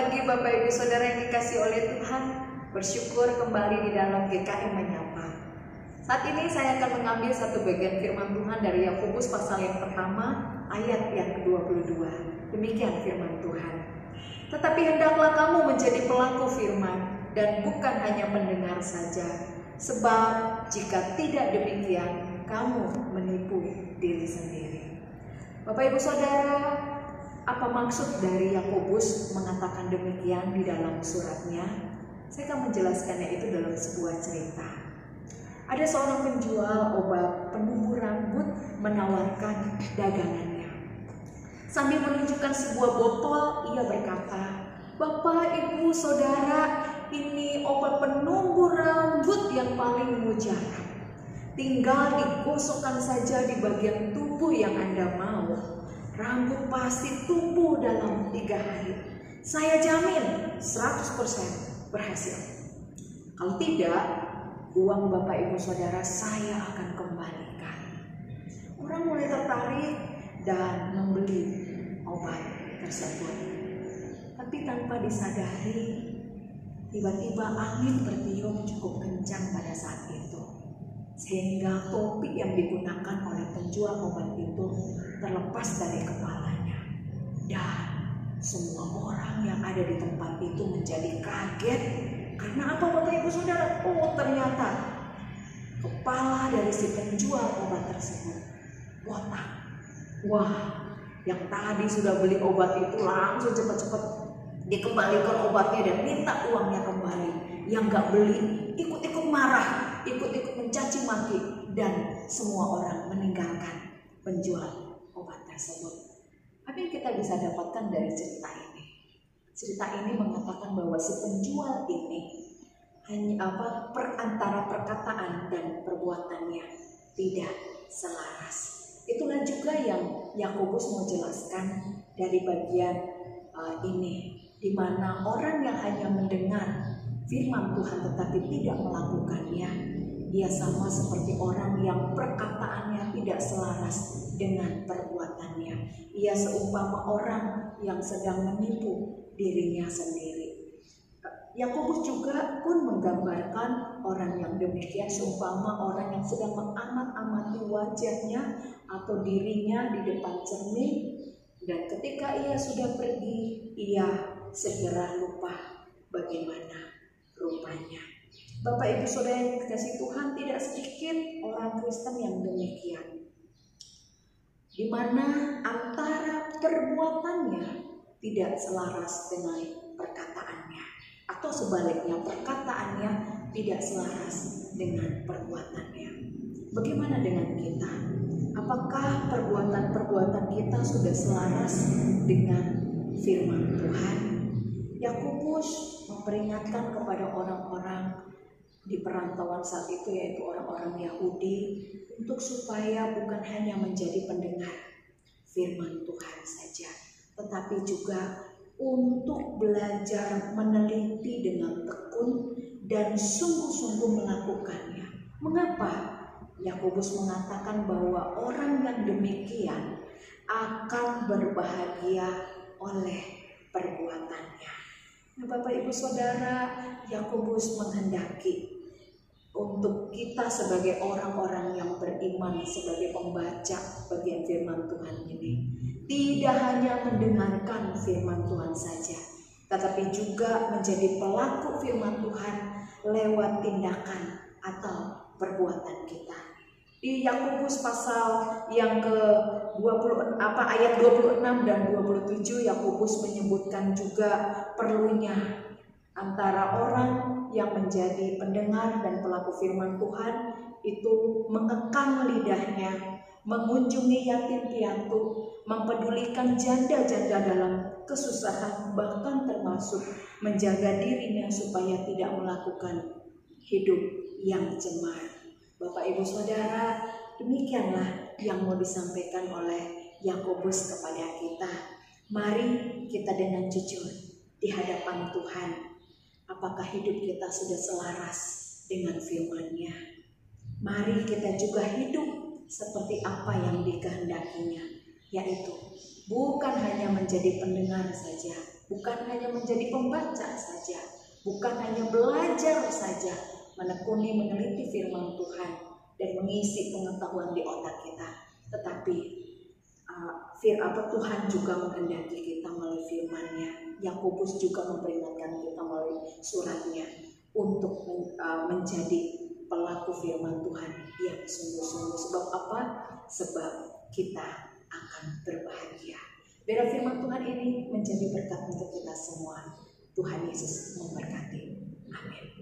pagi Bapak Ibu Saudara yang dikasih oleh Tuhan Bersyukur kembali di dalam GKI Menyapa. Saat ini saya akan mengambil satu bagian firman Tuhan dari Yakobus pasal yang pertama ayat yang ke-22 Demikian firman Tuhan. Tetapi hendaklah kamu menjadi pelaku firman Dan bukan hanya mendengar saja. Sebab jika tidak demikian Kamu menipu diri sendiri. Bapak Ibu Saudara, apa maksud dari Yakobus mengatakan demikian di dalam suratnya? Saya akan menjelaskannya itu dalam sebuah cerita. Ada seorang penjual obat penumbuh rambut menawarkan dagangannya. Sambil menunjukkan sebuah botol, ia berkata, Bapak, Ibu, Saudara, ini obat penumbuh rambut yang paling mujarab. Tinggal digosokkan saja di bagian tubuh yang Anda mau Rambut pasti tumbuh dalam tiga hari. Saya jamin 100% berhasil. Kalau tidak, uang Bapak Ibu Saudara saya akan kembalikan. Orang mulai tertarik dan membeli obat tersebut. Tapi tanpa disadari, tiba-tiba angin bertiup cukup kencang pada saat itu. Sehingga topi yang digunakan oleh penjual obat itu terlepas dari kepalanya. Dan semua orang yang ada di tempat itu menjadi kaget karena apa Bapak Ibu Saudara? Oh ternyata kepala dari si penjual obat tersebut botak. Wah, yang tadi sudah beli obat itu langsung cepat-cepat dikembalikan obatnya dan minta uangnya kembali. Yang nggak beli ikut-ikut marah, ikut-ikut mencaci maki dan semua orang meninggalkan penjual tersebut. Apa yang kita bisa dapatkan dari cerita ini? Cerita ini mengatakan bahwa si penjual ini hanya apa perantara perkataan dan perbuatannya tidak selaras. Itulah juga yang Yakobus mau jelaskan dari bagian uh, ini, di mana orang yang hanya mendengar firman Tuhan tetapi tidak melakukannya, ia sama seperti orang yang perkataannya tidak selaras dengan perbuatannya. Ia seumpama orang yang sedang menipu dirinya sendiri. Yakobus juga pun menggambarkan orang yang demikian seumpama orang yang sedang mengamat-amati wajahnya atau dirinya di depan cermin dan ketika ia sudah pergi ia segera lupa bagaimana rupanya. Bapak Ibu Saudara yang dikasih Tuhan tidak sedikit orang Kristen yang demikian di mana antara perbuatannya tidak selaras dengan perkataannya atau sebaliknya perkataannya tidak selaras dengan perbuatannya. Bagaimana dengan kita? Apakah perbuatan-perbuatan kita sudah selaras dengan firman Tuhan? Yakobus memperingatkan kepada orang-orang di perantauan saat itu yaitu orang-orang Yahudi untuk supaya bukan hanya menjadi pendengar firman Tuhan saja, tetapi juga untuk belajar meneliti dengan tekun dan sungguh-sungguh melakukannya. Mengapa Yakobus mengatakan bahwa orang yang demikian akan berbahagia oleh perbuatannya. Nah, Bapak Ibu Saudara, Yakobus menghendaki untuk kita sebagai orang-orang yang beriman sebagai pembaca bagian firman Tuhan ini tidak hanya mendengarkan firman Tuhan saja tetapi juga menjadi pelaku firman Tuhan lewat tindakan atau perbuatan kita. Di Yakobus pasal yang ke 20 apa ayat 26 dan 27 Yakobus menyebutkan juga perlunya antara orang yang menjadi pendengar dan pelaku firman Tuhan itu mengekang lidahnya, mengunjungi yatim piatu, mempedulikan janda-janda dalam kesusahan, bahkan termasuk menjaga dirinya supaya tidak melakukan hidup yang cemar. Bapak Ibu Saudara, demikianlah yang mau disampaikan oleh Yakobus kepada kita. Mari kita dengan jujur di hadapan Tuhan apakah hidup kita sudah selaras dengan firman-Nya. Mari kita juga hidup seperti apa yang dikehendakinya. yaitu bukan hanya menjadi pendengar saja, bukan hanya menjadi pembaca saja, bukan hanya belajar saja, menekuni meneliti firman Tuhan dan mengisi pengetahuan di otak kita, tetapi uh, fir apa Tuhan juga menghendaki kita melalui firman-Nya. Yakobus juga memperingatkan suratnya untuk uh, menjadi pelaku firman Tuhan yang sungguh-sungguh. Sebab apa? Sebab kita akan berbahagia. Biar firman Tuhan ini menjadi berkat untuk kita semua. Tuhan Yesus memberkati. Amin.